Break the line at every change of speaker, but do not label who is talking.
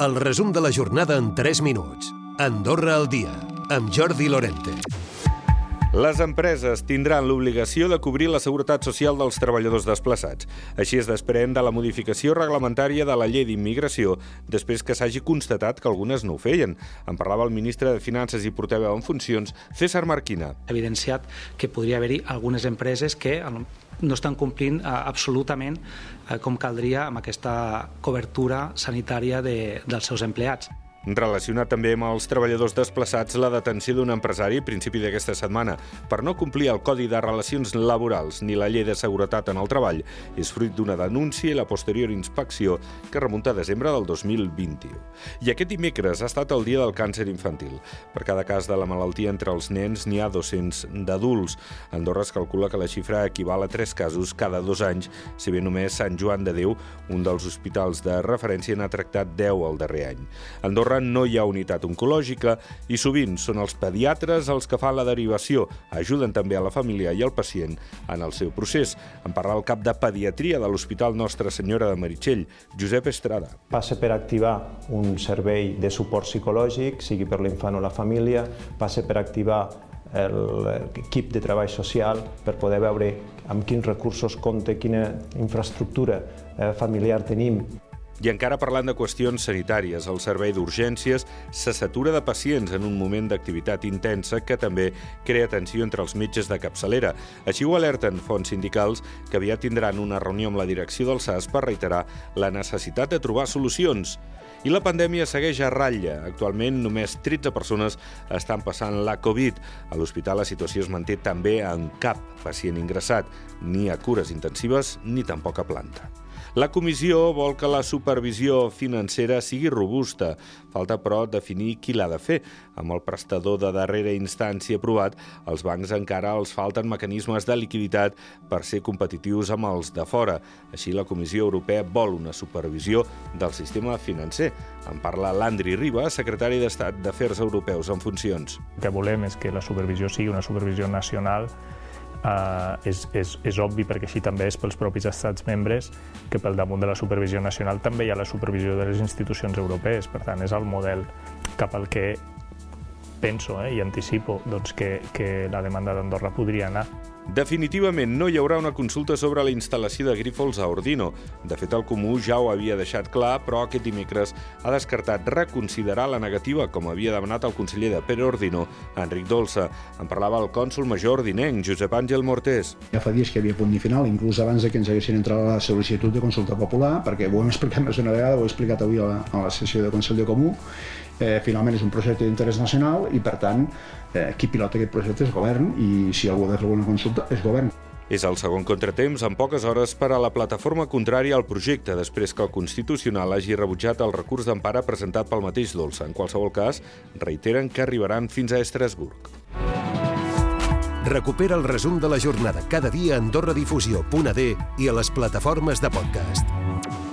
El resum de la jornada en 3 minuts. Andorra al dia, amb Jordi Lorente.
Les empreses tindran l'obligació de cobrir la seguretat social dels treballadors desplaçats. Així es desprèn de la modificació reglamentària de la llei d'immigració després que s'hagi constatat que algunes no ho feien. En parlava el ministre de Finances i portaveu en funcions, César Marquina.
Ha evidenciat que podria haver-hi algunes empreses que no estan complint eh, absolutament eh, com caldria amb aquesta cobertura sanitària de, dels seus empleats.
Relacionat també amb els treballadors desplaçats, la detenció d'un empresari a principi d'aquesta setmana per no complir el Codi de Relacions Laborals ni la Llei de Seguretat en el Treball és fruit d'una denúncia i la posterior inspecció que remunta a desembre del 2021. I aquest dimecres ha estat el dia del càncer infantil. Per cada cas de la malaltia entre els nens n'hi ha 200 d'adults. Andorra es calcula que la xifra equival a 3 casos cada dos anys, si bé només Sant Joan de Déu, un dels hospitals de referència, n'ha tractat 10 el darrer any. Andorra Andorra no hi ha unitat oncològica i sovint són els pediatres els que fan la derivació. Ajuden també a la família i al pacient en el seu procés. En parla el cap de pediatria de l'Hospital Nostra Senyora de Meritxell, Josep Estrada.
Passa per activar un servei de suport psicològic, sigui per l'infant o la família, passa per activar l'equip de treball social per poder veure amb quins recursos compta, quina infraestructura eh, familiar tenim
i encara parlant de qüestions sanitàries, el servei d'urgències se satura de pacients en un moment d'activitat intensa que també crea tensió entre els metges de capçalera. Així ho alerten fonts sindicals que aviat tindran una reunió amb la direcció del SAS per reiterar la necessitat de trobar solucions. I la pandèmia segueix a ratlla. Actualment només 13 persones estan passant la Covid. A l'hospital la situació es manté també en cap pacient ingressat, ni a cures intensives ni tampoc a planta. La comissió vol que la supervisió financera sigui robusta. Falta, però, definir qui l'ha de fer. Amb el prestador de darrera instància aprovat, els bancs encara els falten mecanismes de liquiditat per ser competitius amb els de fora. Així, la Comissió Europea vol una supervisió del sistema financer. En parla l'Andri Riba, secretari d'Estat d'Afers Europeus en funcions.
El que volem és que la supervisió sigui una supervisió nacional eh, és, és, és obvi perquè així també és pels propis estats membres que pel damunt de la supervisió nacional també hi ha la supervisió de les institucions europees. Per tant, és el model cap al que penso eh, i anticipo doncs, que, que la demanda d'Andorra podria anar.
Definitivament no hi haurà una consulta sobre la instal·lació de grífols a Ordino. De fet, el Comú ja ho havia deixat clar, però aquest dimecres ha descartat reconsiderar la negativa, com havia demanat el conseller de Pere Ordino, Enric Dolça. En parlava el cònsul major ordinenc, Josep Àngel Mortés.
Ja fa dies que havia punt i final, inclús abans que ens haguessin entrat la sol·licitud de consulta popular, perquè ho hem explicat més d'una vegada, ho he explicat avui a la, a la sessió de Consell de Comú, eh, finalment és un projecte d'interès nacional i, per tant, eh, qui pilota aquest projecte és govern i si algú ha de fer alguna consulta és govern.
És el segon contratemps en poques hores per a la plataforma contrària al projecte, després que el Constitucional hagi rebutjat el recurs d'empara presentat pel mateix Dolça. En qualsevol cas, reiteren que arribaran fins a Estrasburg.
Recupera el resum de la jornada cada dia a AndorraDifusió.d i a les plataformes de podcast.